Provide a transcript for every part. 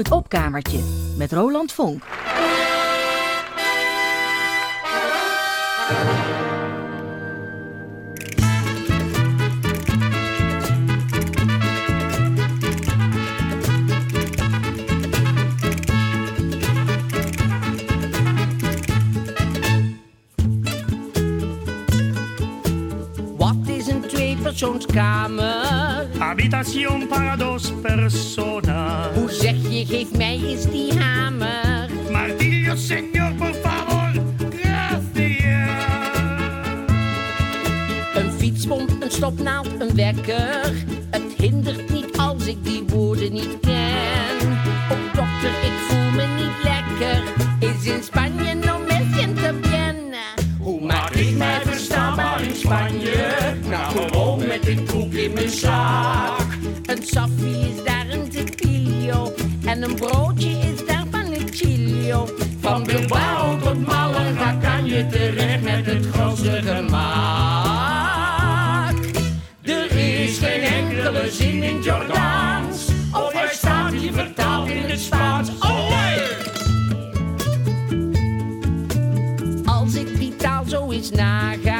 Het opkamertje met Roland Vonk. Wat is een tweepersoonskamer? Habitación para dos personas. Hoe zeg je, geef mij eens die hamer? Martillo, señor, por favor. Gracias. Een fietspomp, een stopnaald, een wekker. Het hindert niet als ik die woorden niet ken. Dit broek in mijn zak. Een saffie is daar een tequilio. En een broodje is daar panicillo. Van Bilbao tot Malaga kan je terecht met het grootste gemak. Er is geen enkele zin in Jordaans. Of hij staat hier vertaald in het Spaans. Olé! Als ik die taal zo eens naga,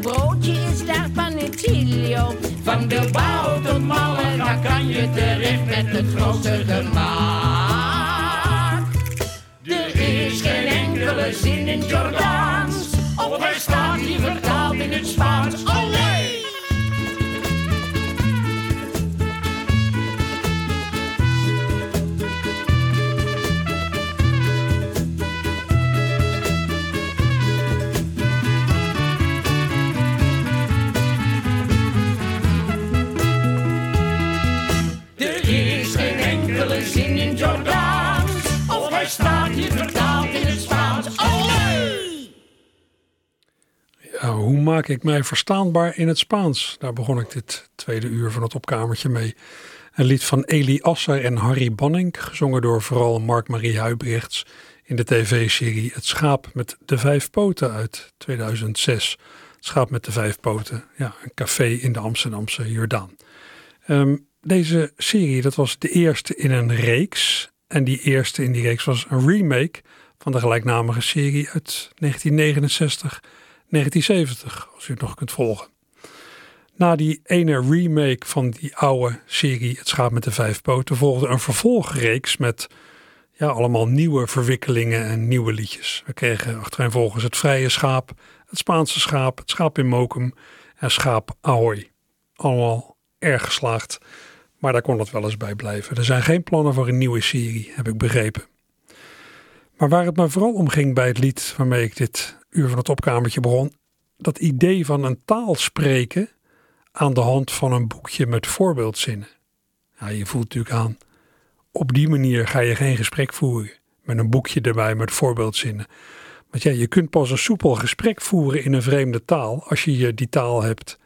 Een broodje is daar panicillo. Van Bilbao tot Malaga kan je terecht met het grootste gemak. Er is geen enkele zin in Jordaans. Maak ik mij verstaanbaar in het Spaans? Daar begon ik dit tweede uur van het opkamertje mee. Een lied van Eli Asser en Harry Banning, gezongen door vooral Mark-Marie Huibrechts in de tv-serie Het Schaap met de Vijf Poten uit 2006. Het Schaap met de Vijf Poten, ja, een café in de Amsterdamse Jordaan. Ehm, deze serie, dat was de eerste in een reeks. En die eerste in die reeks was een remake van de gelijknamige serie uit 1969 1970, als u het nog kunt volgen. Na die ene remake van die oude serie Het Schaap met de Vijf Poten volgde een vervolgreeks met ja, allemaal nieuwe verwikkelingen en nieuwe liedjes. We kregen achtereenvolgens Het Vrije Schaap, Het Spaanse Schaap, Het Schaap in Mokum en Schaap Ahoy. Allemaal erg geslaagd, maar daar kon het wel eens bij blijven. Er zijn geen plannen voor een nieuwe serie, heb ik begrepen. Maar waar het me vooral om ging bij het lied waarmee ik dit uur van het opkamertje begon, dat idee van een taal spreken aan de hand van een boekje met voorbeeldzinnen. Ja, je voelt natuurlijk aan, op die manier ga je geen gesprek voeren met een boekje erbij met voorbeeldzinnen. Want ja, je kunt pas een soepel gesprek voeren in een vreemde taal als je je die taal hebt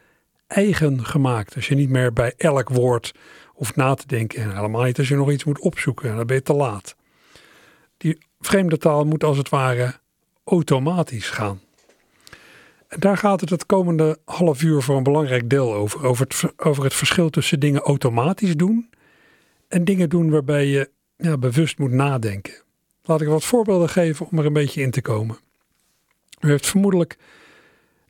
eigen gemaakt. Als je niet meer bij elk woord hoeft na te denken en helemaal niet als je nog iets moet opzoeken, dan ben je te laat. Die vreemde taal moet als het ware automatisch gaan. En daar gaat het het komende half uur voor een belangrijk deel over. Over het, over het verschil tussen dingen automatisch doen en dingen doen waarbij je bewust moet nadenken. Laat ik wat voorbeelden geven om er een beetje in te komen. U heeft vermoedelijk,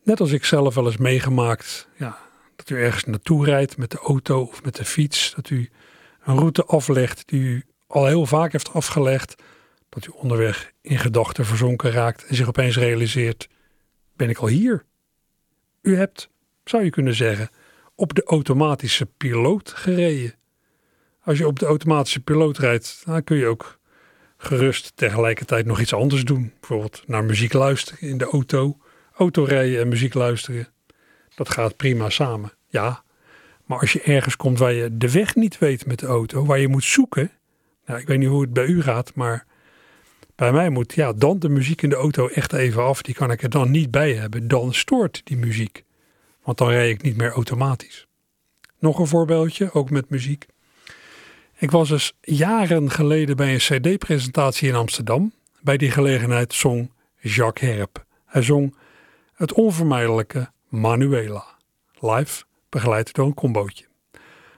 net als ik zelf wel eens meegemaakt, ja, dat u ergens naartoe rijdt met de auto of met de fiets. Dat u een route aflegt die u al heel vaak heeft afgelegd. Dat u onderweg in gedachten verzonken raakt en zich opeens realiseert: ben ik al hier? U hebt, zou je kunnen zeggen, op de automatische piloot gereden. Als je op de automatische piloot rijdt, dan kun je ook gerust tegelijkertijd nog iets anders doen. Bijvoorbeeld naar muziek luisteren in de auto, autorijden en muziek luisteren. Dat gaat prima samen, ja. Maar als je ergens komt waar je de weg niet weet met de auto, waar je moet zoeken. Nou, ik weet niet hoe het bij u gaat, maar bij mij moet ja, dan de muziek in de auto echt even af. Die kan ik er dan niet bij hebben. Dan stoort die muziek. Want dan rij ik niet meer automatisch. Nog een voorbeeldje, ook met muziek. Ik was dus jaren geleden bij een CD-presentatie in Amsterdam. Bij die gelegenheid zong Jacques Herp. Hij zong het onvermijdelijke Manuela. Live, begeleid door een combootje.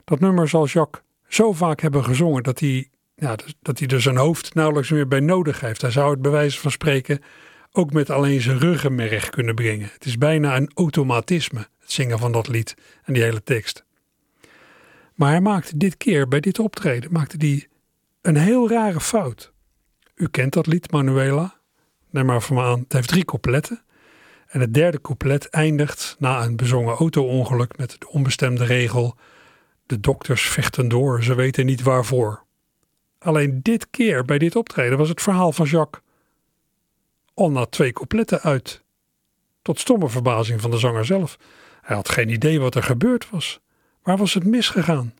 Dat nummer zal Jacques zo vaak hebben gezongen dat hij, ja, dat hij er zijn hoofd nauwelijks meer bij nodig heeft. Hij zou het bij wijze van spreken ook met alleen zijn ruggenmerg kunnen brengen. Het is bijna een automatisme, het zingen van dat lied en die hele tekst. Maar hij maakte dit keer, bij dit optreden, maakte hij een heel rare fout. U kent dat lied, Manuela. Neem maar van me aan, het heeft drie coupletten. En het derde couplet eindigt na een bezongen auto-ongeluk met de onbestemde regel: De dokters vechten door, ze weten niet waarvoor. Alleen dit keer bij dit optreden was het verhaal van Jacques al na twee coupletten uit. Tot stomme verbazing van de zanger zelf. Hij had geen idee wat er gebeurd was. Waar was het misgegaan?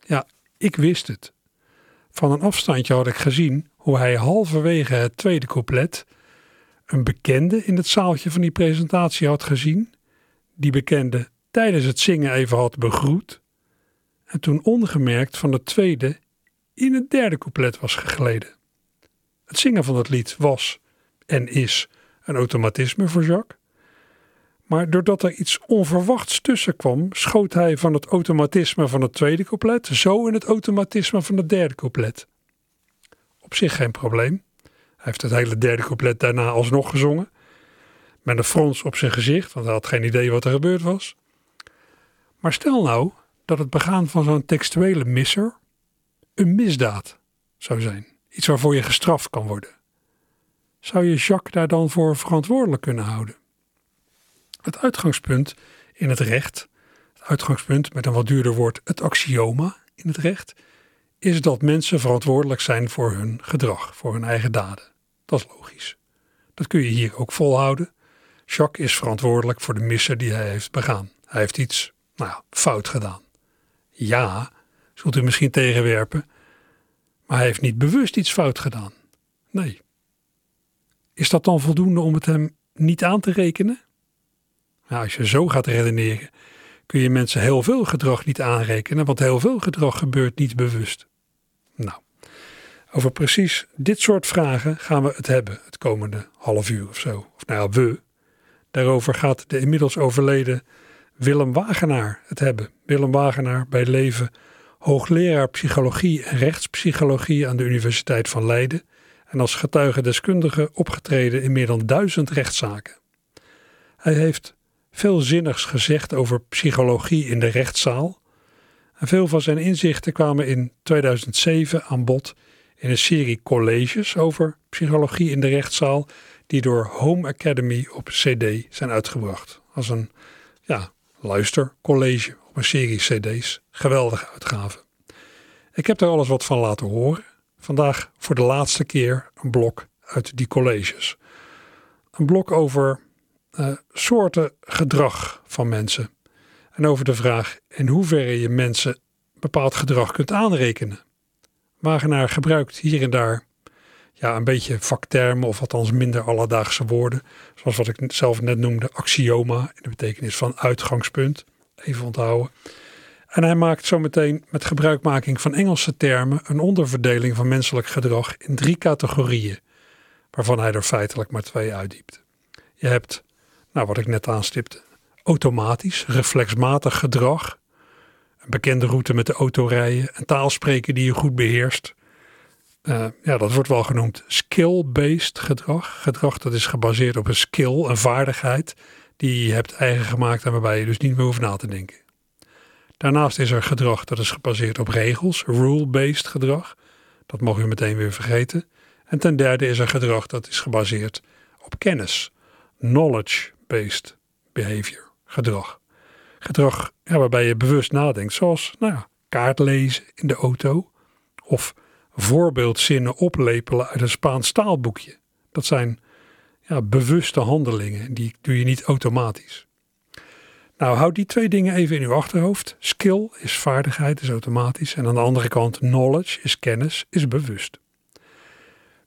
Ja, ik wist het. Van een afstandje had ik gezien hoe hij halverwege het tweede couplet een bekende in het zaaltje van die presentatie had gezien, die bekende tijdens het zingen even had begroet en toen ongemerkt van het tweede in het derde couplet was gegleden. Het zingen van het lied was en is een automatisme voor Jacques. Maar doordat er iets onverwachts tussen kwam, schoot hij van het automatisme van het tweede couplet zo in het automatisme van het derde couplet. Op zich geen probleem. Hij heeft het hele derde couplet daarna alsnog gezongen. Met een frons op zijn gezicht, want hij had geen idee wat er gebeurd was. Maar stel nou dat het begaan van zo'n textuele misser een misdaad zou zijn. Iets waarvoor je gestraft kan worden. Zou je Jacques daar dan voor verantwoordelijk kunnen houden? Het uitgangspunt in het recht, het uitgangspunt met een wat duurder woord, het axioma in het recht, is dat mensen verantwoordelijk zijn voor hun gedrag, voor hun eigen daden. Dat is logisch. Dat kun je hier ook volhouden. Jacques is verantwoordelijk voor de missen die hij heeft begaan. Hij heeft iets nou fout gedaan. Ja, zult u misschien tegenwerpen, maar hij heeft niet bewust iets fout gedaan. Nee. Is dat dan voldoende om het hem niet aan te rekenen? Nou, als je zo gaat redeneren, kun je mensen heel veel gedrag niet aanrekenen, want heel veel gedrag gebeurt niet bewust. Nou, over precies dit soort vragen gaan we het hebben het komende half uur of zo. Of nou we. Daarover gaat de inmiddels overleden Willem Wagenaar het hebben. Willem Wagenaar bij leven hoogleraar psychologie en rechtspsychologie aan de Universiteit van Leiden en als getuigendeskundige opgetreden in meer dan duizend rechtszaken. Hij heeft veel zinnigs gezegd over psychologie in de rechtszaal. En veel van zijn inzichten kwamen in 2007 aan bod in een serie colleges over psychologie in de rechtszaal, die door Home Academy op CD zijn uitgebracht. Als een ja, luistercollege op serie CD's. Geweldige uitgave. Ik heb er alles wat van laten horen. Vandaag voor de laatste keer een blok uit die colleges. Een blok over uh, soorten gedrag van mensen. En over de vraag in hoeverre je mensen bepaald gedrag kunt aanrekenen. Wagenaar gebruikt hier en daar ja, een beetje vaktermen of althans minder alledaagse woorden. Zoals wat ik zelf net noemde, axioma in de betekenis van uitgangspunt. Even onthouden. En hij maakt zometeen met gebruikmaking van Engelse termen een onderverdeling van menselijk gedrag in drie categorieën, waarvan hij er feitelijk maar twee uitdiept. Je hebt, nou wat ik net aanstipte, automatisch, reflexmatig gedrag, een bekende route met de auto rijden, een taal spreken die je goed beheerst. Uh, ja, dat wordt wel genoemd skill-based gedrag. Gedrag dat is gebaseerd op een skill, een vaardigheid die je hebt eigen gemaakt en waarbij je dus niet meer hoeft na te denken. Daarnaast is er gedrag dat is gebaseerd op regels, rule-based gedrag. Dat mag u meteen weer vergeten. En ten derde is er gedrag dat is gebaseerd op kennis, knowledge-based behavior, gedrag. Gedrag waarbij je bewust nadenkt, zoals nou ja, kaart lezen in de auto of voorbeeldzinnen oplepelen uit een Spaans taalboekje. Dat zijn bewuste handelingen, die doe je niet automatisch. Nou, houd die twee dingen even in uw achterhoofd. Skill is vaardigheid, is automatisch. En aan de andere kant, knowledge is kennis, is bewust.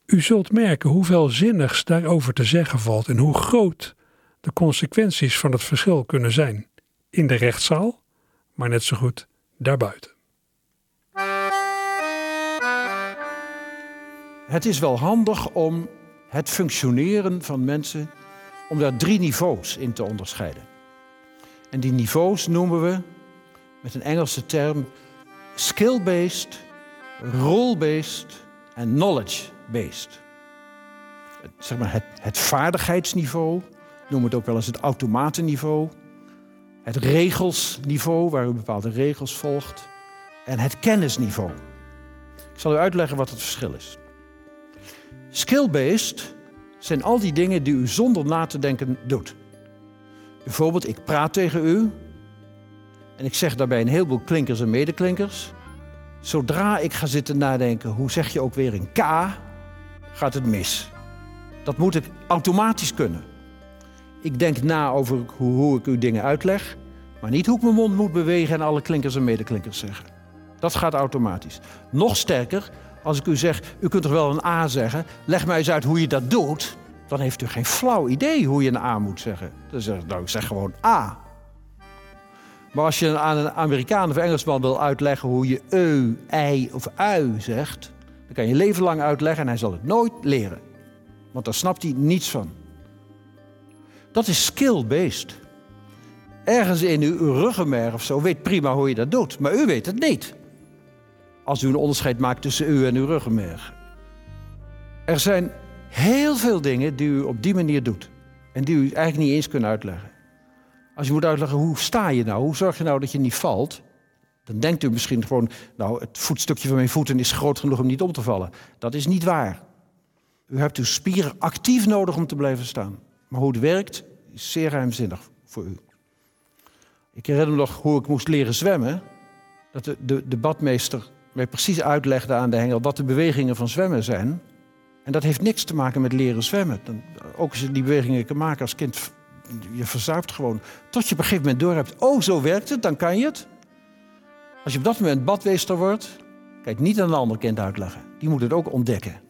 U zult merken hoeveel zinnigs daarover te zeggen valt en hoe groot de consequenties van het verschil kunnen zijn. In de rechtszaal, maar net zo goed daarbuiten. Het is wel handig om het functioneren van mensen, om daar drie niveaus in te onderscheiden. En die niveaus noemen we met een Engelse term skill-based, role-based en knowledge-based. Zeg maar het, het vaardigheidsniveau, noemen we het ook wel eens het automatenniveau. Het regelsniveau, waar u bepaalde regels volgt. En het kennisniveau. Ik zal u uitleggen wat het verschil is. Skill-based zijn al die dingen die u zonder na te denken doet. Bijvoorbeeld, ik praat tegen u en ik zeg daarbij een heleboel klinkers en medeklinkers. Zodra ik ga zitten nadenken, hoe zeg je ook weer een K, gaat het mis. Dat moet ik automatisch kunnen. Ik denk na over hoe, ik u dingen uitleg, maar niet hoe ik mijn mond moet bewegen en alle klinkers en medeklinkers zeggen. Dat gaat automatisch. Nog sterker, als ik u zeg, u kunt toch wel een A zeggen, leg mij eens uit hoe je dat doet, dan heeft u geen flauw idee hoe je een A moet zeggen. Dan zeg ik, nou, ik zeg gewoon A. Maar als je aan een Amerikaan of Engelsman wil uitleggen hoe je eu, ei of ui zegt, dan kan je leven lang uitleggen en hij zal het nooit leren. Want daar snapt hij niets van. Dat is skill-based. Ergens in uw ruggenmerg of zo weet prima hoe je dat doet, maar u weet het niet. Als u een onderscheid maakt tussen u en uw ruggenmerg. Er zijn heel veel dingen die u op die manier doet. En die u eigenlijk niet eens kunt uitleggen. Als je moet uitleggen hoe sta je nou, hoe zorg je nou dat je niet valt. Dan denkt u misschien gewoon, nou het voetstukje van mijn voeten is groot genoeg om niet om te vallen. Dat is niet waar. U hebt uw spieren actief nodig om te blijven staan. Maar hoe het werkt is zeer ruimzinnig voor u. Ik herinner me nog hoe ik moest leren zwemmen. Dat de, de, de badmeester mij precies uitlegde aan de hengel wat de bewegingen van zwemmen zijn. En dat heeft niks te maken met leren zwemmen. Dan, ook als je die bewegingen kan maken als kind, je verzuipt gewoon. Tot je op een gegeven moment door hebt, oh zo werkt het, dan kan je het. Als je op dat moment badweester wordt, het niet aan een ander kind uitleggen. Die moet het ook ontdekken.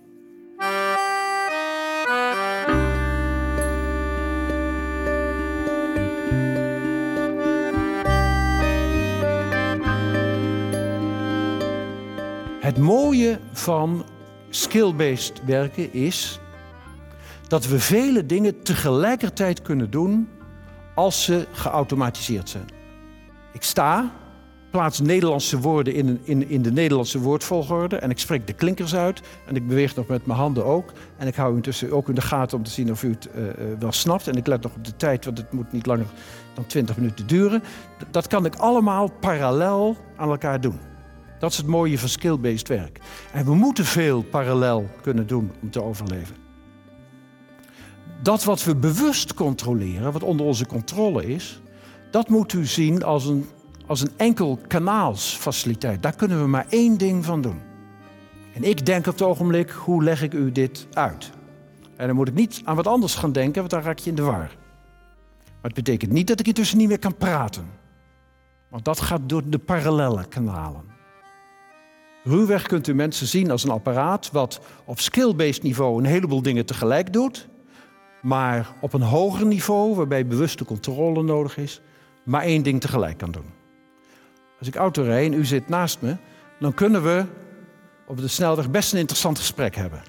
Het mooie van skill-based werken is dat we vele dingen tegelijkertijd kunnen doen als ze geautomatiseerd zijn. Ik sta, plaats Nederlandse woorden in, in, in de Nederlandse woordvolgorde en ik spreek de klinkers uit en ik beweeg nog met mijn handen ook. En ik hou intussen ook in de gaten om te zien of u het uh, wel snapt. En ik let nog op de tijd, want het moet niet langer dan 20 minuten duren. Dat kan ik allemaal parallel aan elkaar doen. Dat is het mooie van skill-based werk. En we moeten veel parallel kunnen doen om te overleven. Dat wat we bewust controleren, wat onder onze controle is, dat moet u zien als een, als een enkel kanaalsfaciliteit. Daar kunnen we maar één ding van doen. En ik denk op het ogenblik, hoe leg ik u dit uit? En dan moet ik niet aan wat anders gaan denken, want dan raak je in de war. Maar het betekent niet dat ik intussen niet meer kan praten. Want dat gaat door de parallelle kanalen. Ruwweg kunt u mensen zien als een apparaat wat op skill-based niveau een heleboel dingen tegelijk doet, maar op een hoger niveau, waarbij bewuste controle nodig is, maar één ding tegelijk kan doen. Als ik auto rijd en u zit naast me, dan kunnen we op de snelweg best een interessant gesprek hebben.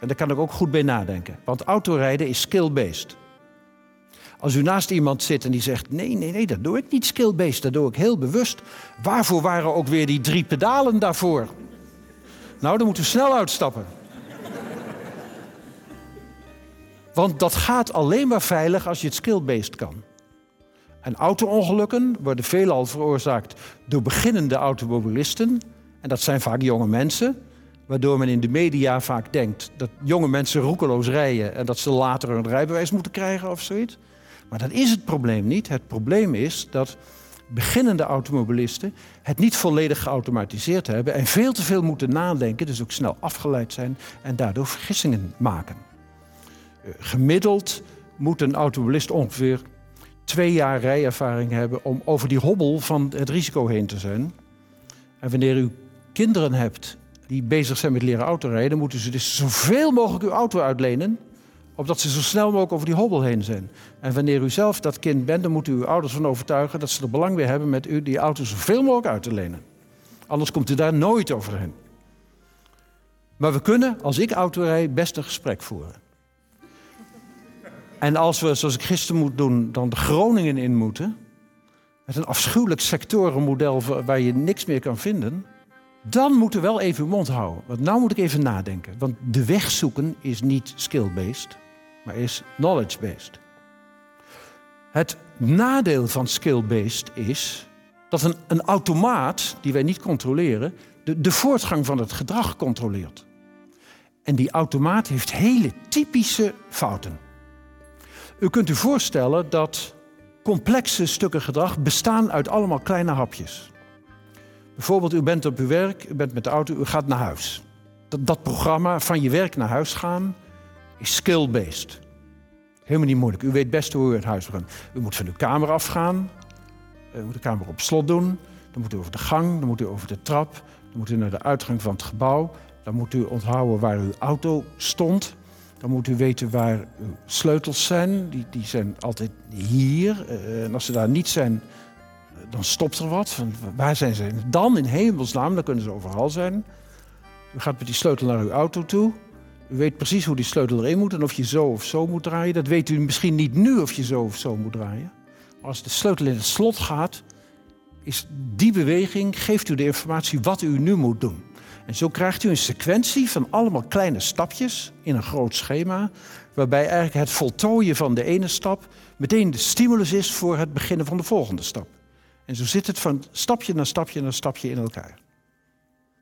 En daar kan ik ook goed bij nadenken, want autorijden is skill-based. Als u naast iemand zit en die zegt: Nee, nee, nee, dat doe ik niet skill-based, dat doe ik heel bewust. Waarvoor waren ook weer die drie pedalen daarvoor? Nou, dan moeten we snel uitstappen. Want dat gaat alleen maar veilig als je het skill-based kan. En auto-ongelukken worden veelal veroorzaakt door beginnende automobilisten. En dat zijn vaak jonge mensen. Waardoor men in de media vaak denkt dat jonge mensen roekeloos rijden en dat ze later een rijbewijs moeten krijgen of zoiets. Maar dat is het probleem niet. Het probleem is dat beginnende automobilisten het niet volledig geautomatiseerd hebben en veel te veel moeten nadenken, dus ook snel afgeleid zijn en daardoor vergissingen maken. Eh, gemiddeld moet een automobilist ongeveer twee jaar rijervaring hebben om over die hobbel van het risico heen te zijn. En wanneer u kinderen hebt die bezig zijn met leren autorijden, moeten ze dus zoveel mogelijk uw auto uitlenen, opdat ze zo snel mogelijk over die hobbel heen zijn. En wanneer u zelf dat kind bent, dan moet u uw ouders van overtuigen dat ze er belang bij hebben met u die auto zoveel mogelijk uit te lenen. Anders komt u daar nooit overheen. Maar we kunnen, als ik auto rijd, best een gesprek voeren. En als we, zoals ik gisteren moet doen, dan de Groningen in moeten... met een afschuwelijk sectorenmodel waar je niks meer kan vinden... dan moet u wel even uw mond houden. Want nou moet ik even nadenken. Want de weg zoeken is niet skill-based, is knowledge-based. Het nadeel van skill-based is dat een, een automaat, die wij niet controleren... De, de voortgang van het gedrag controleert. En die automaat heeft hele typische fouten. U kunt u voorstellen dat complexe stukken gedrag bestaan uit allemaal kleine hapjes. Bijvoorbeeld, u bent op uw werk, u bent met de auto, u gaat naar huis. Dat programma van je werk naar huis gaan is skill-based. Helemaal niet moeilijk. U weet best hoe u het huis gaat. U moet van uw kamer afgaan. U moet de kamer op slot doen. Dan moet u over de gang, dan moet u over de trap. Dan moet u naar de uitgang van het gebouw. Dan moet u onthouden waar uw auto stond. Dan moet u weten waar uw sleutels zijn. Die, die zijn altijd hier. Uh, en als ze daar niet zijn, dan stopt er wat. Waar zijn ze dan in hemelsnaam? Dan kunnen ze overal zijn. U gaat met die sleutel naar uw auto toe. U weet precies hoe die sleutel erin moet en of je zo of zo moet draaien. Dat weet u misschien niet nu of je zo of zo moet draaien. Als de sleutel in het slot gaat, is die beweging, geeft u de informatie wat u nu moet doen. En zo krijgt u een sequentie van allemaal kleine stapjes in een groot schema, waarbij eigenlijk het voltooien van de ene stap meteen de stimulus is voor het beginnen van de volgende stap. En zo zit het van stapje naar stapje naar stapje in elkaar.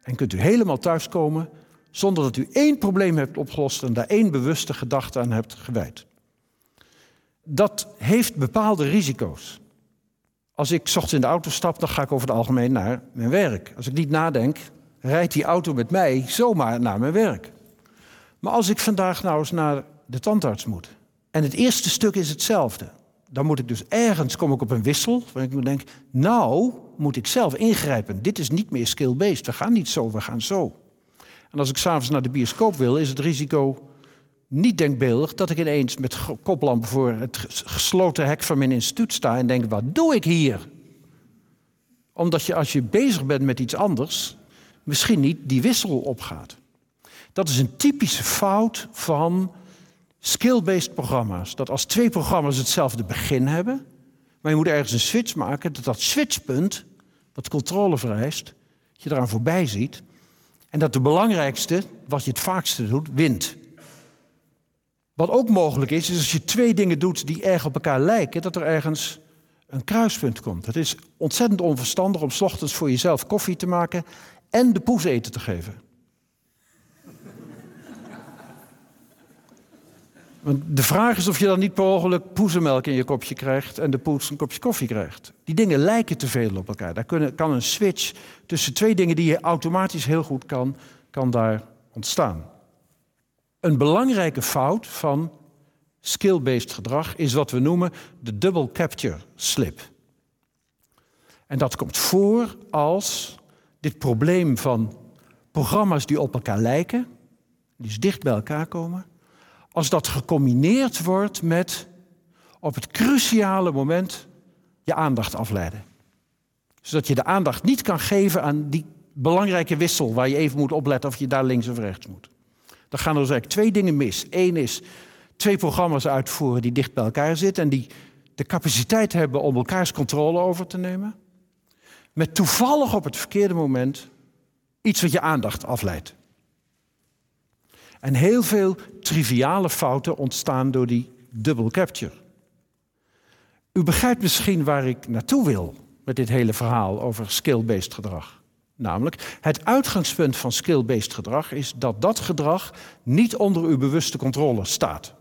En kunt u helemaal thuiskomen zonder dat u één probleem hebt opgelost en daar één bewuste gedachte aan hebt gewijd. Dat heeft bepaalde risico's. Als ik ochtends in de auto stap, dan ga ik over het algemeen naar mijn werk. Als ik niet nadenk, rijdt die auto met mij zomaar naar mijn werk. Maar als ik vandaag nou eens naar de tandarts moet. En het eerste stuk is hetzelfde. Dan moet ik dus ergens, kom ik op een wissel. Waar ik denk, nou moet ik zelf ingrijpen. Dit is niet meer skill-based. We gaan niet zo, we gaan zo. En als ik s'avonds naar de bioscoop wil, is het risico niet denkbeeldig dat ik ineens met koplampen voor het gesloten hek van mijn instituut sta en denk: wat doe ik hier? Omdat je als je bezig bent met iets anders, misschien niet die wissel opgaat. Dat is een typische fout van skill-based programma's. Dat als twee programma's hetzelfde begin hebben, maar je moet ergens een switch maken, dat dat switchpunt, wat controle vereist, je eraan voorbij ziet. En dat de belangrijkste, wat je het vaakste doet, wint. Wat ook mogelijk is, is als je twee dingen doet die erg op elkaar lijken, dat er ergens een kruispunt komt. Het is ontzettend onverstandig om s ochtends voor jezelf koffie te maken en de poes eten te geven. Want de vraag is of je dan niet per ongeluk poezenmelk in je kopje krijgt en de poes een kopje koffie krijgt. Die dingen lijken te veel op elkaar. Daar kunnen, kan een switch tussen twee dingen die je automatisch heel goed kan, kan daar ontstaan. Een belangrijke fout van skill-based gedrag is wat we noemen de double capture slip. En dat komt voor als dit probleem van programma's die op elkaar lijken, die dus dicht bij elkaar komen, als dat gecombineerd wordt met op het cruciale moment je aandacht afleiden. Zodat je de aandacht niet kan geven aan die belangrijke wissel waar je even moet opletten of je daar links of rechts moet. Dan gaan er dus eigenlijk twee dingen mis. Eén is twee programma's uitvoeren die dicht bij elkaar zitten en die de capaciteit hebben om elkaars controle over te nemen met toevallig op het verkeerde moment iets wat je aandacht afleidt. En heel veel triviale fouten ontstaan door die double capture. U begrijpt misschien waar ik naartoe wil met dit hele verhaal over skill-based gedrag. Namelijk, het uitgangspunt van skill-based gedrag is dat dat gedrag niet onder uw bewuste controle staat.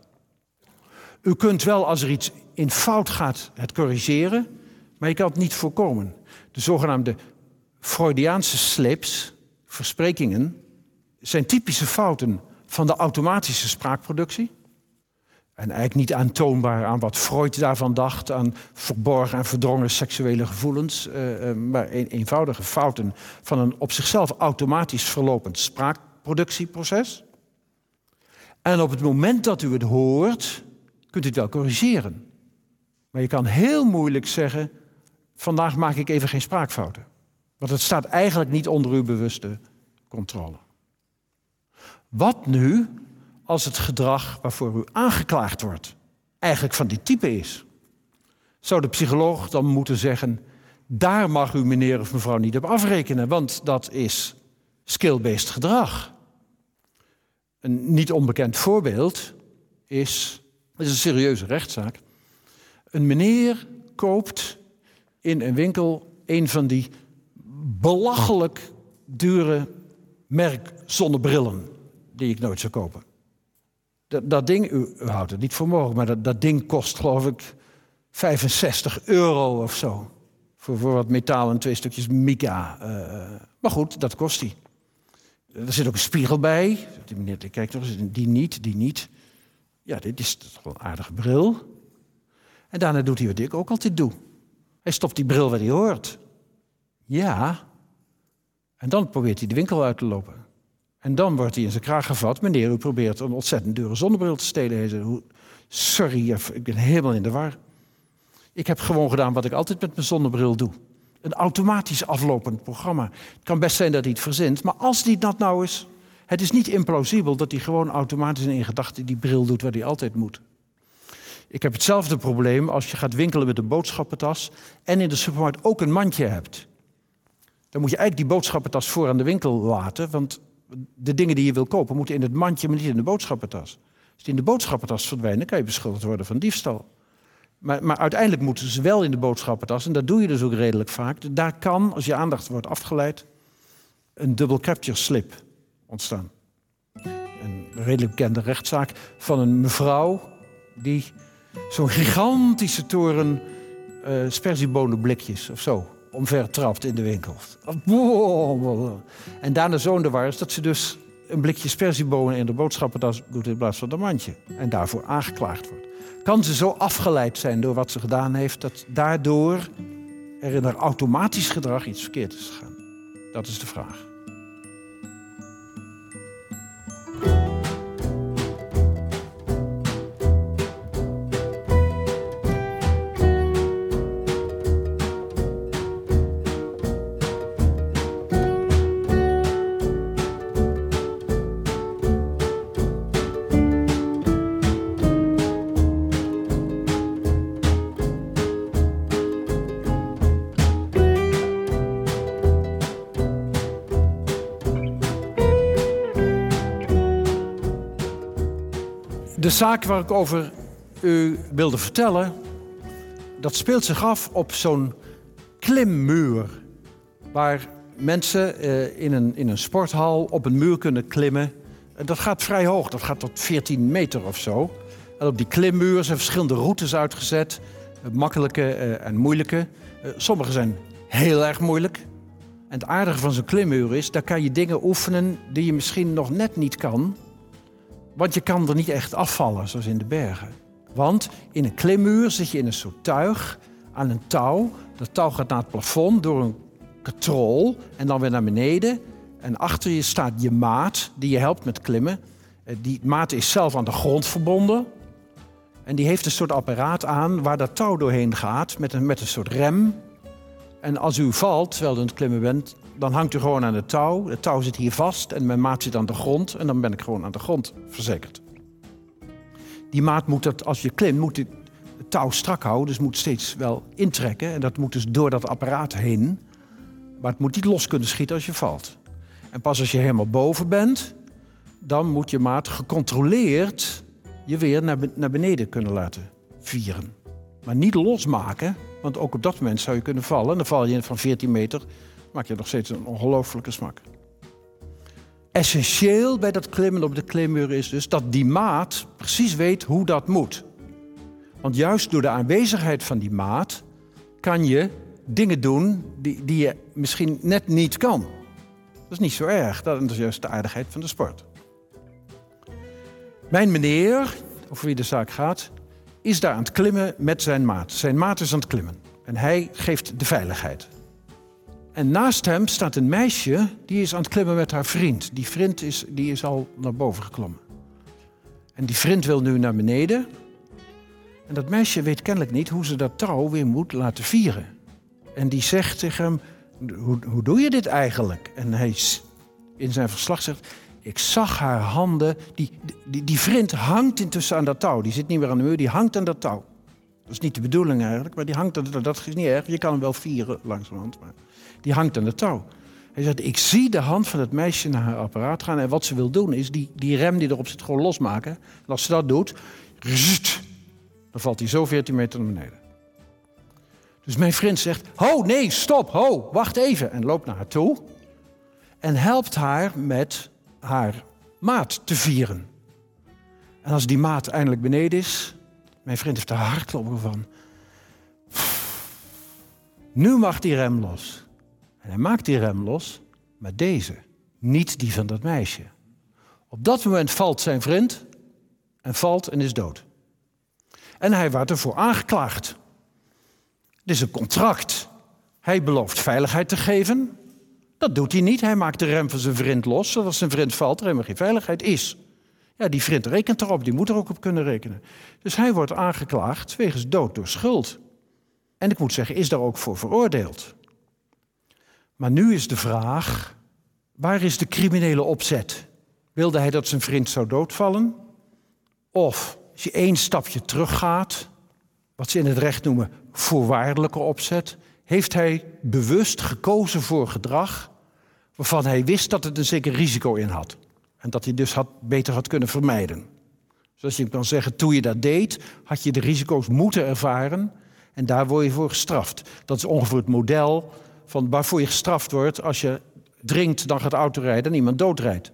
U kunt wel als er iets in fout gaat het corrigeren, maar je kan het niet voorkomen de zogenaamde Freudiaanse slips, versprekingen, zijn typische fouten van de automatische spraakproductie. En eigenlijk niet aantoonbaar aan wat Freud daarvan dacht, aan verborgen en verdrongen seksuele gevoelens, uh, uh, maar een, eenvoudige fouten van een op zichzelf automatisch verlopend spraakproductieproces. En op het moment dat u het hoort, kunt u het wel corrigeren. Maar je kan heel moeilijk zeggen, vandaag maak ik even geen spraakfouten. Want het staat eigenlijk niet onder uw bewuste controle. Wat nu als het gedrag waarvoor u aangeklaagd wordt eigenlijk van dit type is? Zou de psycholoog dan moeten zeggen: daar mag u meneer of mevrouw niet op afrekenen, want dat is skill-based gedrag. Een niet onbekend voorbeeld is, het is een serieuze rechtszaak. Een meneer koopt in een winkel een van die belachelijk dure merk zonnebrillen die ik nooit zou kopen. Dat, dat ding, u, houdt het niet voor mogelijk, maar dat, dat ding kost geloof ik 65 euro of zo. Voor, voor wat metaal en twee stukjes mica. Uh, maar goed, dat kost hij. Er zit ook een spiegel bij. Die meneer kijkt nog eens, die niet, die niet. Ja, dit is toch een aardige bril. En daarna doet hij wat ik ook altijd doe. Hij stopt die bril waar hij hoort. Ja. En dan probeert hij de winkel uit te lopen. En dan wordt hij in zijn kraag gevat. Meneer, u probeert een ontzettend dure zonnebril te stelen. Sorry, ik ben helemaal in de war. Ik heb gewoon gedaan wat ik altijd met mijn zonnebril doe. Een automatisch aflopend programma. Het kan best zijn dat hij het verzint, maar als hij dat nou is... Het is niet implausibel dat hij gewoon automatisch in gedachten die bril doet waar hij altijd moet. Ik heb hetzelfde probleem als je gaat winkelen met een boodschappentas en in de supermarkt ook een mandje hebt. Dan moet je eigenlijk die boodschappentas voor aan de winkel laten, want de dingen die je wil kopen moeten in het mandje, maar niet in de boodschappentas. Als die in de boodschappentas verdwijnen, kan je beschuldigd worden van diefstal. Maar, maar, uiteindelijk moeten ze wel in de boodschappentas, en dat doe je dus ook redelijk vaak. Daar kan, als je aandacht wordt afgeleid, een double capture slip ontstaan. Een redelijk bekende rechtszaak van een mevrouw die zo'n gigantische toren uh, sperziebonenblikjes of zo omver trapt in de winkel. En daarna zo'n de war is dat ze dus een blikje sperziebonen in de boodschappentas doet in plaats van een mandje. En daarvoor aangeklaagd wordt. Kan ze zo afgeleid zijn door wat ze gedaan heeft, dat daardoor er in haar automatisch gedrag iets verkeerd is gegaan? Dat is de vraag. De zaak waar ik over u wilde vertellen, dat speelt zich af op zo'n klimmuur. Waar mensen eh, in, een, in een sporthal op een muur kunnen klimmen. En dat gaat vrij hoog, dat gaat tot 14 meter of zo. En op die klimmuur zijn verschillende routes uitgezet. Eh, makkelijke eh, en moeilijke. Sommige zijn heel erg moeilijk. En het aardige van zo'n klimmuur is, daar kan je dingen oefenen die je misschien nog net niet kan. Want je kan er niet echt afvallen, zoals in de bergen. Want in een klimmuur zit je in een soort tuig aan een touw. Dat touw gaat naar het plafond door een katrol en dan weer naar beneden. En achter je staat je maat die je helpt met klimmen. Eh, die maat is zelf aan de grond verbonden. En die heeft een soort apparaat aan waar dat touw doorheen gaat met een, met een soort rem. En als u valt terwijl u aan het klimmen bent, dan hangt u gewoon aan het touw. Het touw zit hier vast en mijn maat zit aan de grond. En dan ben ik gewoon aan de grond verzekerd. Die maat moet dat, als je klimt, moet het touw strak houden. Dus moet steeds wel intrekken. En dat moet dus door dat apparaat heen. Maar het moet niet los kunnen schieten als je valt. En pas als je helemaal boven bent, dan moet je maat gecontroleerd je weer naar, beneden kunnen laten vieren. Maar niet losmaken, want ook op dat moment zou je kunnen vallen. En dan val je van 14 meter maak je nog steeds een ongelofelijke smak. Essentieel bij dat klimmen op de klimmuur is dus dat die maat precies weet hoe dat moet. Want juist door de aanwezigheid van die maat kan je dingen doen die, die je misschien net niet kan. Dat is niet zo erg, dat is juist de aardigheid van de sport. Mijn meneer, over wie de zaak gaat, is daar aan het klimmen met zijn maat. Zijn maat is aan het klimmen. En hij geeft de veiligheid. En naast hem staat een meisje die is aan het klimmen met haar vriend. Die vriend is, die is al naar boven geklommen. En die vriend wil nu naar beneden. En dat meisje weet kennelijk niet hoe ze dat touw weer moet laten vieren. En die zegt tegen hem, hoe, hoe doe je dit eigenlijk? En hij in zijn verslag zegt, ik zag haar handen. Die, die, die vriend hangt intussen aan dat touw. Die zit niet meer aan de muur, die hangt aan dat touw. Dat is niet de bedoeling eigenlijk, maar die hangt aan dat Dat is niet erg. Je kan hem wel vieren langzamerhand, maar die hangt aan het touw. Hij zegt, ik zie de hand van het meisje naar haar apparaat gaan. En wat ze wil doen is die, die rem die erop zit gewoon losmaken. En als ze dat doet, dan valt hij zo 14 meter naar beneden. Dus mijn vriend zegt, ho, nee, stop, ho, wacht even. En loopt naar haar toe en helpt haar met haar maat te vieren. En als die maat eindelijk beneden is, mijn vriend heeft er hartkloppen van. Nu mag die rem los. En hij maakt die rem los, maar deze, niet die van dat meisje. Op dat moment valt zijn vriend en valt en is dood. En hij wordt ervoor aangeklaagd. Dit is een contract. Hij belooft veiligheid te geven. Dat doet hij niet. Hij maakt de rem van zijn vriend los, als zijn vriend valt, er helemaal geen veiligheid is. Ja, die vriend rekent erop, die moet er ook op kunnen rekenen. Dus hij wordt aangeklaagd wegens dood door schuld. En ik moet zeggen, is daar ook voor veroordeeld. Maar nu is de vraag, waar is de criminele opzet? Wilde hij dat zijn vriend zou doodvallen? Of als je één stapje teruggaat, wat ze in het recht noemen voorwaardelijke opzet, heeft hij bewust gekozen voor gedrag waarvan hij wist dat het een zeker risico in had. En dat hij dus had, beter had kunnen vermijden. Zoals je kan zeggen, toen je dat deed, had je de risico's moeten ervaren en daar word je voor gestraft. Dat is ongeveer het model van waarvoor je gestraft wordt als je drinkt, dan gaat autorijden en iemand doodrijdt.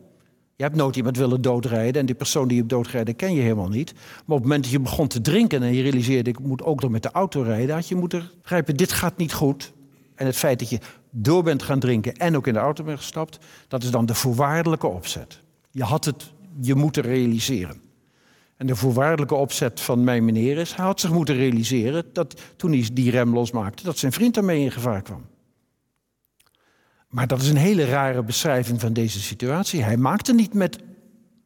Je hebt nooit iemand willen doodrijden en die persoon die je doodrijden ken je helemaal niet. Maar op het moment dat je begon te drinken en je realiseerde ik moet ook nog met de auto rijden, had je moeten begrijpen dit gaat niet goed. En het feit dat je door bent gaan drinken en ook in de auto bent gestapt, dat is dan de voorwaardelijke opzet. Je had het je moeten realiseren. En de voorwaardelijke opzet van mijn meneer is, hij had zich moeten realiseren dat toen hij die rem losmaakte, dat zijn vriend daarmee in gevaar kwam. Maar dat is een hele rare beschrijving van deze situatie. Hij maakte niet met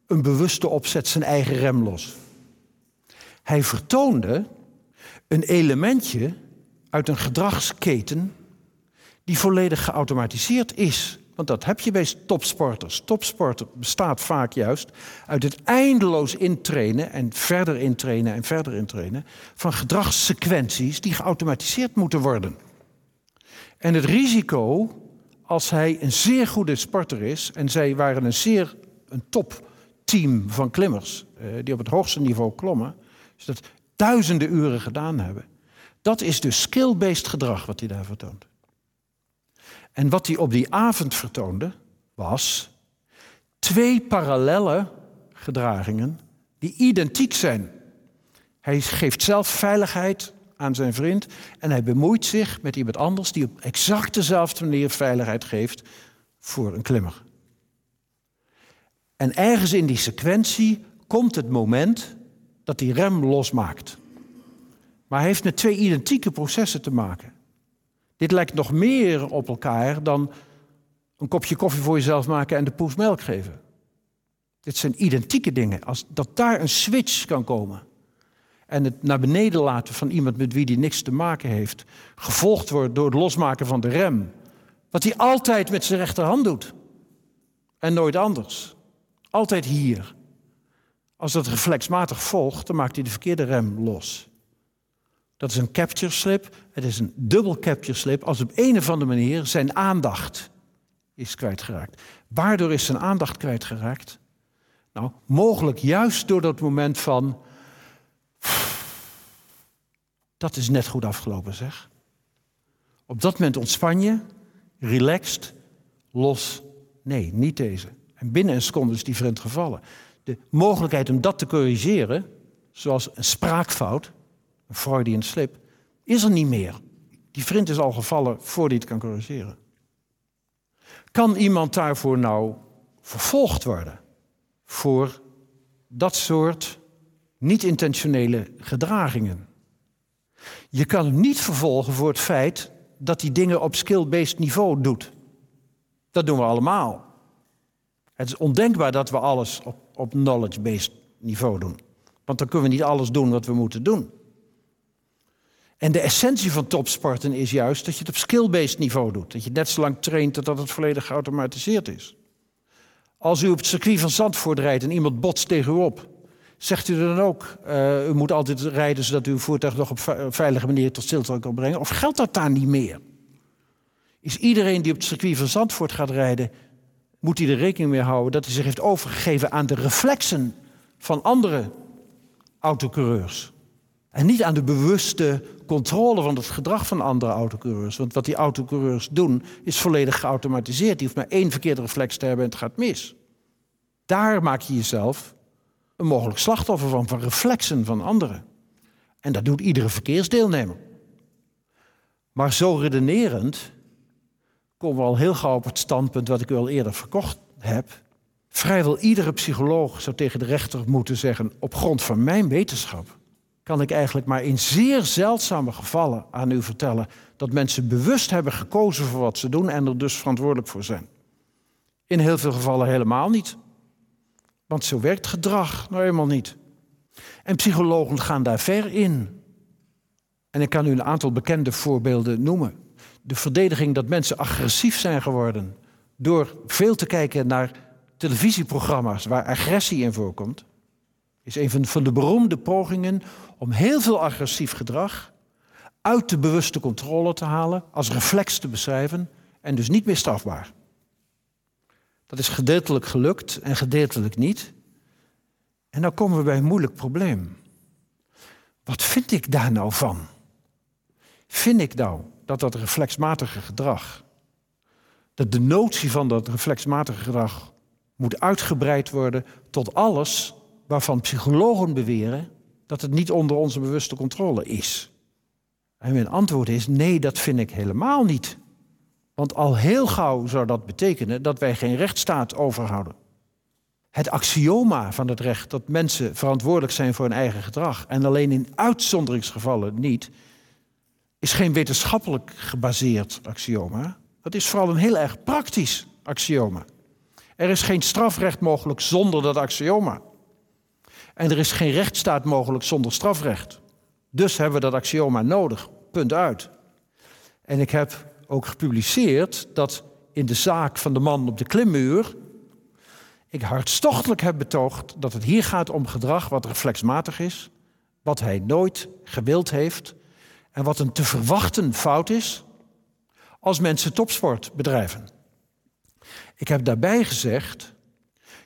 een bewuste opzet zijn eigen rem los. Hij vertoonde een elementje uit een gedragsketen die volledig geautomatiseerd is. Want dat heb je bij topsporters. Topsporter bestaat vaak juist uit het eindeloos intrainen en verder intrainen en verder intrainen van gedragssequenties die geautomatiseerd moeten worden. En het risico als hij een zeer goede sporter is, en zij waren een zeer een topteam van klimmers, eh, die op het hoogste niveau klommen, dus dat duizenden uren gedaan hebben. Dat is dus skill-based gedrag wat hij daar vertoont. En wat hij op die avond vertoonde, was twee parallelle gedragingen die identiek zijn. Hij geeft zelf veiligheid aan zijn vriend en hij bemoeit zich met iemand anders die op exact dezelfde manier veiligheid geeft voor een klimmer. En ergens in die sequentie komt het moment dat die rem losmaakt. Maar hij heeft met twee identieke processen te maken. Dit lijkt nog meer op elkaar dan een kopje koffie voor jezelf maken en de poes melk geven. Dit zijn identieke dingen. Als dat daar een switch kan komen en het naar beneden laten van iemand met wie die niks te maken heeft, gevolgd wordt door het losmaken van de rem, wat hij altijd met zijn rechterhand doet en nooit anders. Altijd hier. Als dat reflexmatig volgt, dan maakt hij de verkeerde rem los. Dat is een capture slip. Het is een dubbel capture slip als op een of andere manier zijn aandacht is kwijtgeraakt. Waardoor is zijn aandacht kwijtgeraakt? Nou, mogelijk juist door dat moment van. Dat is net goed afgelopen, zeg. Op dat moment ontspan je, relaxed, los. Nee, niet deze. En binnen een seconde is die vriend gevallen. De mogelijkheid om dat te corrigeren, zoals een spraakfout, een Freudian slip, is er niet meer. Die vriend is al gevallen voordat hij het kan corrigeren. Kan iemand daarvoor nou vervolgd worden? Voor dat soort niet-intentionele gedragingen. Je kan hem niet vervolgen voor het feit dat hij dingen op skill-based niveau doet. Dat doen we allemaal. Het is ondenkbaar dat we alles op, op knowledge-based niveau doen. Want dan kunnen we niet alles doen wat we moeten doen. En de essentie van topsporten is juist dat je het op skill-based niveau doet. Dat je net zo lang traint totdat het volledig geautomatiseerd is. Als u op het circuit van Zandvoort rijdt en iemand botst tegen u op, zegt u dan ook, uh, u moet altijd rijden zodat u uw voertuig nog op veilige manier tot stilstand kan brengen? Of geldt dat daar niet meer? Is iedereen die op het circuit van Zandvoort gaat rijden, moet hij er rekening mee houden dat hij zich heeft overgegeven aan de reflexen van andere autocoureurs? En niet aan de bewuste controle van het gedrag van andere autocoureurs. Want wat die autocoureurs doen, is volledig geautomatiseerd. Die hoeft maar één verkeerde reflex te hebben en het gaat mis. Daar maak je jezelf een mogelijk slachtoffer van, van reflexen van anderen. En dat doet iedere verkeersdeelnemer. Maar zo redenerend komen we al heel gauw op het standpunt wat ik u al eerder verkocht heb. Vrijwel iedere psycholoog zou tegen de rechter moeten zeggen: op grond van mijn wetenschap kan ik eigenlijk maar in zeer zeldzame gevallen aan u vertellen dat mensen bewust hebben gekozen voor wat ze doen en er dus verantwoordelijk voor zijn. In heel veel gevallen helemaal niet. Want zo werkt gedrag nou eenmaal niet. En psychologen gaan daar ver in. En ik kan u een aantal bekende voorbeelden noemen. De verdediging dat mensen agressief zijn geworden door veel te kijken naar televisieprogramma's waar agressie in voorkomt, is een van de beroemde pogingen om heel veel agressief gedrag uit de bewuste controle te halen, als reflex te beschrijven en dus niet meer strafbaar. Dat is gedeeltelijk gelukt en gedeeltelijk niet. En dan komen we bij een moeilijk probleem. Wat vind ik daar nou van? Vind ik nou dat dat reflexmatige gedrag, dat de notie van dat reflexmatige gedrag moet uitgebreid worden tot alles waarvan psychologen beweren dat het niet onder onze bewuste controle is? En mijn antwoord is nee, dat vind ik helemaal niet. Want al heel gauw zou dat betekenen dat wij geen rechtsstaat overhouden. Het axioma van het recht dat mensen verantwoordelijk zijn voor hun eigen gedrag en alleen in uitzonderingsgevallen niet, is geen wetenschappelijk gebaseerd axioma. Dat is vooral een heel erg praktisch axioma. Er is geen strafrecht mogelijk zonder dat axioma. En er is geen rechtsstaat mogelijk zonder strafrecht. Dus hebben we dat axioma nodig. Punt uit. En ik heb ook gepubliceerd dat in de zaak van de man op de klimmuur ik hartstochtelijk heb betoogd dat het hier gaat om gedrag wat reflexmatig is, wat hij nooit gewild heeft en wat een te verwachten fout is als mensen topsport bedrijven. Ik heb daarbij gezegd,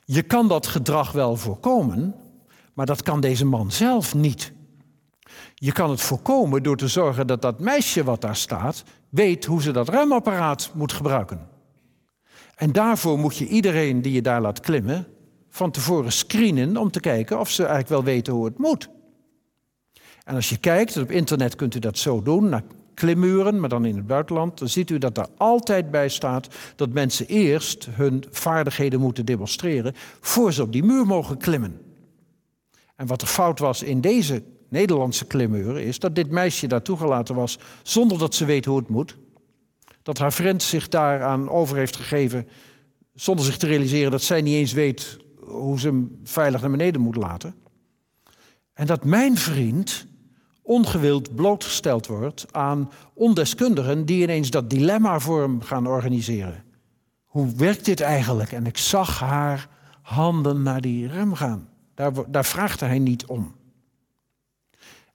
je kan dat gedrag wel voorkomen, maar dat kan deze man zelf niet. Je kan het voorkomen door te zorgen dat dat meisje wat daar staat weet hoe ze dat ruimapparaat moet gebruiken. En daarvoor moet je iedereen die je daar laat klimmen van tevoren screenen om te kijken of ze eigenlijk wel weten hoe het moet. En als je kijkt, op internet kunt u dat zo doen, naar klimmuren, maar dan in het buitenland, dan ziet u dat er altijd bij staat dat mensen eerst hun vaardigheden moeten demonstreren voor ze op die muur mogen klimmen. En wat er fout was in deze Nederlandse klimmuren is dat dit meisje daar toegelaten was zonder dat ze weet hoe het moet. Dat haar vriend zich daaraan over heeft gegeven zonder zich te realiseren dat zij niet eens weet hoe ze hem veilig naar beneden moet laten. En dat mijn vriend ongewild blootgesteld wordt aan ondeskundigen die ineens dat dilemma voor hem gaan organiseren. Hoe werkt dit eigenlijk? En ik zag haar handen naar die rem gaan. Daar, daar vraagde hij niet om.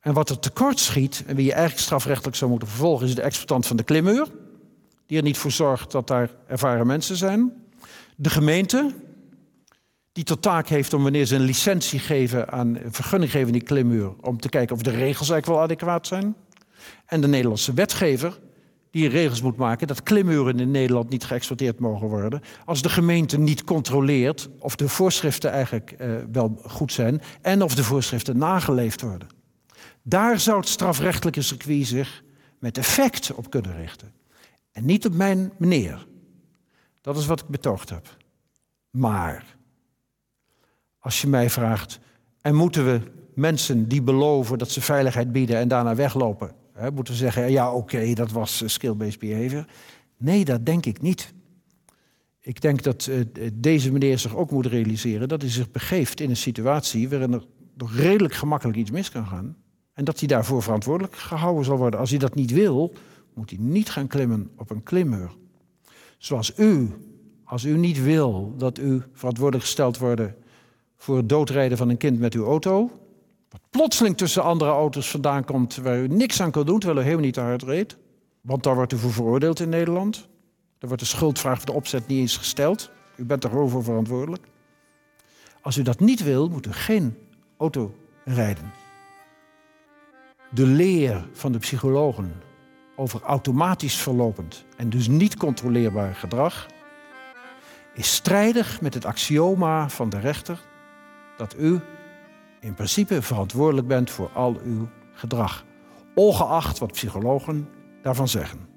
En wat er tekort schiet, en wie je eigenlijk strafrechtelijk zou moeten vervolgen, is de exploitant van de klimmuur, die er niet voor zorgt dat daar ervaren mensen zijn. De gemeente, die tot taak heeft om wanneer ze een licentie geven aan een vergunning geven die klimmuur, om te kijken of de regels eigenlijk wel adequaat zijn. En de Nederlandse wetgever, die regels moet maken dat klimmuren in Nederland niet geëxporteerd mogen worden. Als de gemeente niet controleert of de voorschriften eigenlijk uh, wel goed zijn en of de voorschriften nageleefd worden. Daar zou het strafrechtelijke circuit zich met effect op kunnen richten. En niet op mijn meneer. Dat is wat ik betoogd heb. Maar als je mij vraagt, en moeten we mensen die beloven dat ze veiligheid bieden en daarna weglopen, hè, moeten zeggen: ja, oké, dat was uh, skill-based behavior. Nee, dat denk ik niet. Ik denk dat uh, deze meneer zich ook moet realiseren dat hij zich begeeft in een situatie waarin er nog redelijk gemakkelijk iets mis kan gaan. En dat hij daarvoor verantwoordelijk gehouden zal worden. Als hij dat niet wil, moet hij niet gaan klimmen op een klimmuur. Zoals u, als u niet wil dat u verantwoordelijk gesteld wordt voor het doodrijden van een kind met uw auto, wat plotseling tussen andere auto's vandaan komt waar u niks aan kan doen terwijl u helemaal niet te hard reed, want daar wordt u voor veroordeeld in Nederland. Er wordt de schuldvraag voor de opzet niet eens gesteld. U bent er gewoon voor verantwoordelijk. Als u dat niet wil, moet u geen auto rijden. De leer van de psychologen over automatisch verlopend en dus niet controleerbaar gedrag is strijdig met het axioma van de rechter dat u in principe verantwoordelijk bent voor al uw gedrag, ongeacht wat psychologen daarvan zeggen.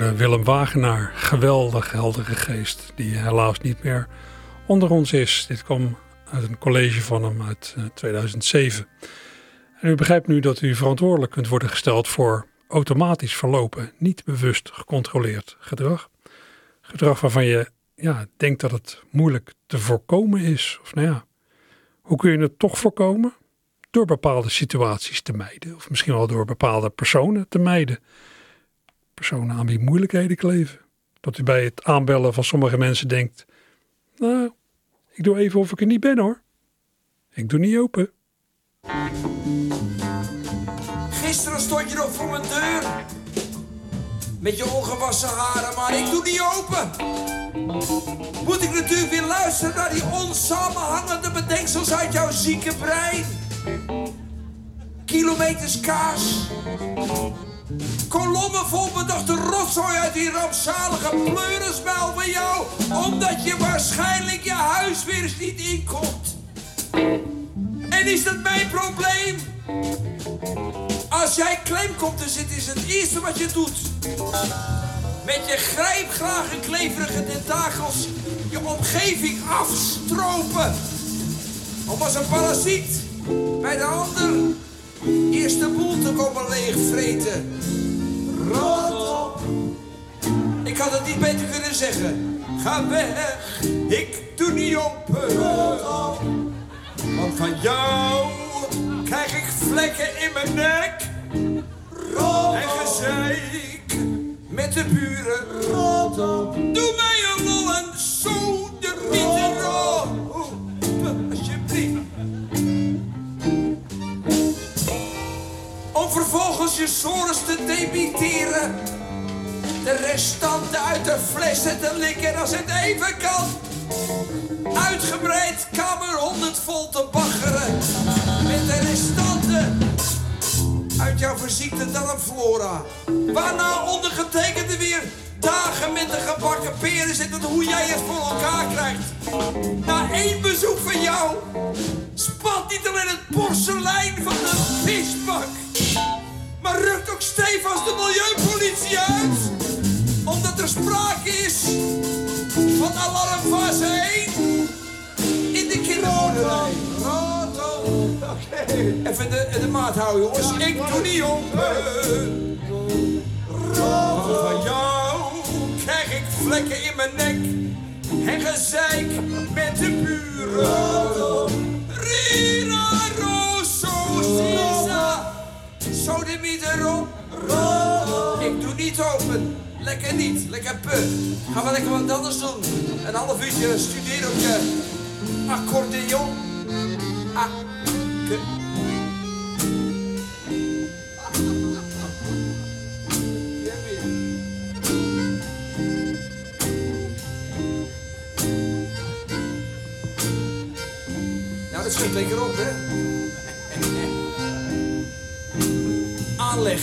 Willem Wagenaar, geweldig heldere geest, die helaas niet meer onder ons is. Dit kwam uit een college van hem uit 2007. Eh, en u begrijpt nu dat u verantwoordelijk kunt worden gesteld voor automatisch verlopen, niet bewust gecontroleerd gedrag. Gedrag waarvan je ja, denkt dat het moeilijk te voorkomen is. Of nou ja, hoe kun je het toch voorkomen? Door bepaalde situaties te mijden, of misschien wel door bepaalde personen te mijden personen aan wie moeilijkheden kleven. Dat u bij het aanbellen van sommige mensen denkt: Nou, ik doe even of ik er niet ben hoor. Ik doe niet open. Gisteren stond je nog voor mijn deur. Met je ongewassen haren, maar ik doe niet open. Moet ik natuurlijk weer luisteren naar die onsamenhangende bedenksels uit jouw zieke brein? Kilometers kaas Kolommen vol bedachte rotzooi uit die rampzalige pleurenspel van jou. Omdat je waarschijnlijk je huis weer eens niet inkomt. En is dat mijn probleem? Als jij klem komt te zitten is het eerste wat je doet. Met je grijpgrage kleverige tentakels je omgeving afstropen. Om als een parasiet bij de ander eerst de boel te komen leegvreten. Rot op. Ik had het niet beter kunnen zeggen. Ga weg, ik doe niet open. Rot op. Want van jou krijg ik vlekken in mijn nek. Rot En gezeik met de buren. Rot op. Doe mij een vervolgens je sores te debiteren. De restanten uit de flessen te likken als het even kan. Uitgebreid kamer 100 vol te baggeren. Met de restanten uit jouw verziekte darmflora. Waarna ondergetekende weer dagen met de gebakken peren zit en hoe jij het voor elkaar krijgt. Na één bezoek van jou spat niet alleen het porselein van de visbak, maar rukt ook stevast de milieupolitie uit. Omdat er sprake is van alarmfase 1 in de kinderboerderij. Oké. Even de, de maat houden, jongens. Ik doe niet open. Van jou vlekken in mijn nek en gezeik met de buren. Rira, Rosso, sisa, sodemiet erop. Ik doe niet open, lekker niet, lekker put. Ga maar lekker wat anders doen. Een half uurtje studeren op je accordeon. Ah, Schiet lekker op, hè? Aanleg.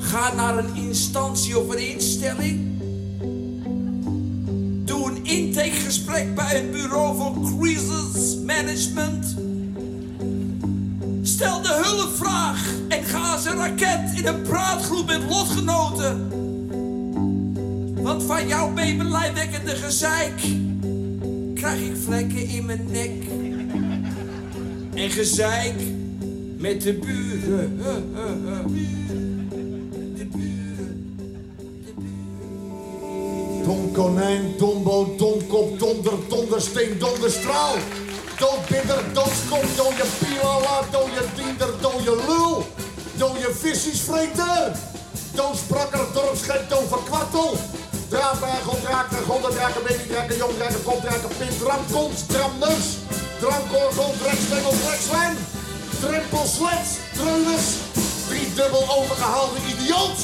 Ga naar een instantie of een instelling. Doe een intakegesprek bij het bureau voor crisis management. Stel de hulpvraag en ga als een raket in een praatgroep met lotgenoten. Want van jouw bebelijwekkende gezeik krijg ik vlekken in mijn nek. En gezeik met de buren. De buren. De buren. Don konijn, dombo, domkop, donder, dondersteen, donderstraal. Doodbidder, doodskop, dode pilala, dode diender, dode lul. Dode visjesvreter. Doodsprakker, dorpsgek, doverkwartel. Draadberg, opdraker, gondendraker, babydraker, jongdraker, kopdraker, pint, dramkont, dramneus. Dramkorgel, drekstengel, drekslijn. Drempelslets, treuners. Driedubbel overgehaalde idioot.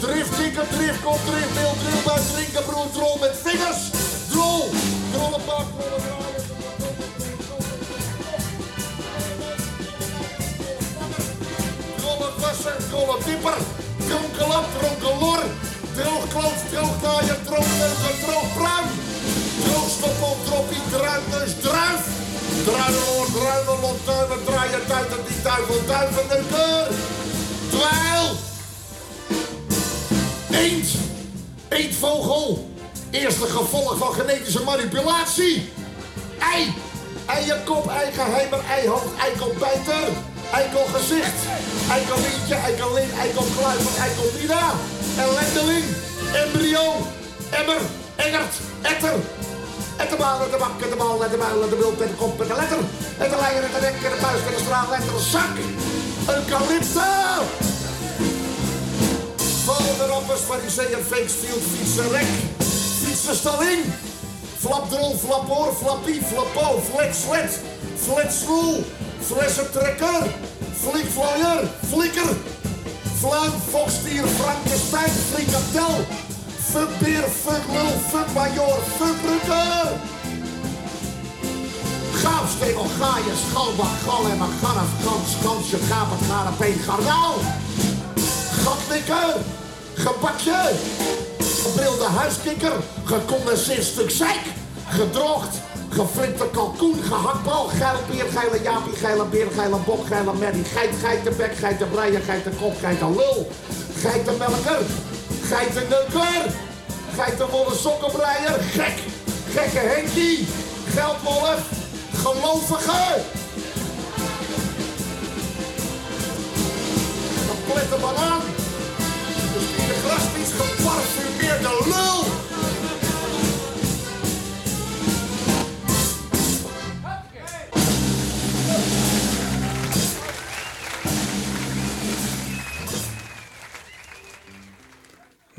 Driftkikker, driftkop, driftbeeld, drillbuik, drinkenbroer, drol met vingers. Drol, drollenpak, drollendraaier. Drollenwasser, drollendieper, dronkenlap, dronkenlor. Droogkloot, droognaaier, droogmelker, droogbruin. Droogstoppel, droppie, druifneus, druif. Druiveloor, druivelot, duiven, draaien, duiten, die duivel, duivendeuker. Dweil. Eend. Eendvogel. Eerste gevolg van genetische manipulatie. Ei. Eienkop, eigeheimer, eihoofd, eikelbijter. Eikelgezicht. Eikelientje, eikelin, eikelkluiver, eikelmina. Ellendeling. Embryo. Emmer. Engert. Etter. En de bal, en de bak, en de bal, en de muil, en de bult, en de kop, en de letter. En de leier, en de nek, en de buis, en de straal, en de zak. Eucalypto. Vallende rappers, fariseeën, fakesfield, fietsenrek. Fietsenstalling. Flapdrol, flapoor, flappie, flapo, fletslet. Fletsloel. Flessentrekker. Flikvlooier, flikker. Fluim, fokstier, Frankenstein, frikatel. Fuckbeer, fucklul, fuckmajor, fuckbrukker. Gaafstegel, gaaien, schalbak, galem, ganaf, gans, gansje, gapen, garapeen, garnaal. Gatlikker, gebakje, gebrilde huiskikker, gecondenseerd stuk zeik, gedroogd, geflipte kalkoen, gehaktbal, geilbier, geile jaapie, geile beer, geile bok, geile merrie, geit, geitenbek, geitenbreier, geitenkop, geitenlul, geitenmelker, geitenneuker, geitenwolle sokkenbreier, gek, gekke Henkie, geldwolf, gelovige. Complete banaan. Misschien de graspies geparfumeerde lul.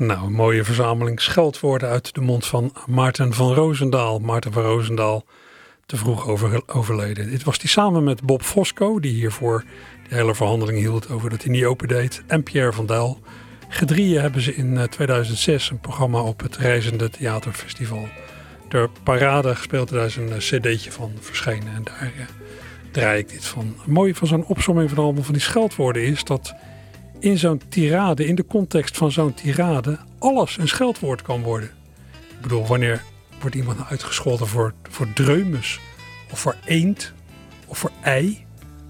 Nou, een mooie verzameling scheldwoorden uit de mond van Maarten van Roosendaal. Maarten van Roosendaal, te vroeg over, overleden. Dit was hij samen met Bob Fosco, die hiervoor de hele verhandeling hield over dat hij niet open deed. En Pierre van Dijl. Gedrieën hebben ze in eh, 2006 een programma op het Reizende Theaterfestival. De Parade gespeeld, daar is een eh, cd'tje van verschenen. En daar eh, draai ik dit van. Het mooie van zo'n opsomming van allemaal van die scheldwoorden is dat in zo'n tirade, in de context van zo'n tirade, alles een scheldwoord kan worden. Ik bedoel, wanneer wordt iemand nou uitgescholden voor, voor dreumes, of voor eend, of voor ei,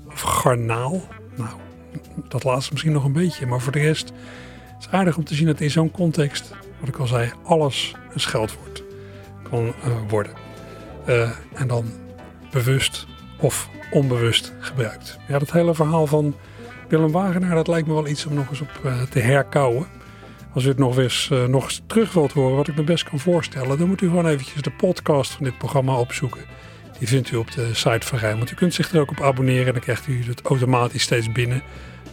of garnaal? Nou, dat laatste misschien nog een beetje, maar voor de rest is het aardig om te zien dat in zo'n context, wat ik al zei, alles een scheldwoord kan eh, worden. Eh, en dan bewust of onbewust gebruikt. Ja, dat hele verhaal van Willem Wagenaar, dat lijkt me wel iets om nog eens op eh, te herkouwen. Als u het nog eens, eh, nog terug wilt horen, wat ik me best kan voorstellen, dan moet u gewoon eventjes de podcast van dit programma opzoeken. Die vindt u op de site van Rijnmond. U kunt zich er ook op abonneren en dan krijgt u het automatisch steeds binnen.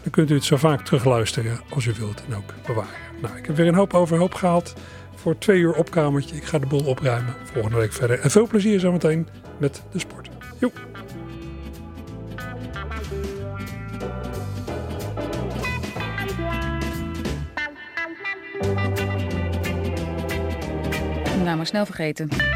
Dan kunt u het zo vaak terugluisteren als u wilt en ook bewaren. Nou, ik heb weer een hoop overhoop gehaald voor twee uur opkamertje. Ik ga de boel opruimen. Volgende week verder. En veel plezier zometeen met de sport. Joep. Nou, maar snel vergeten.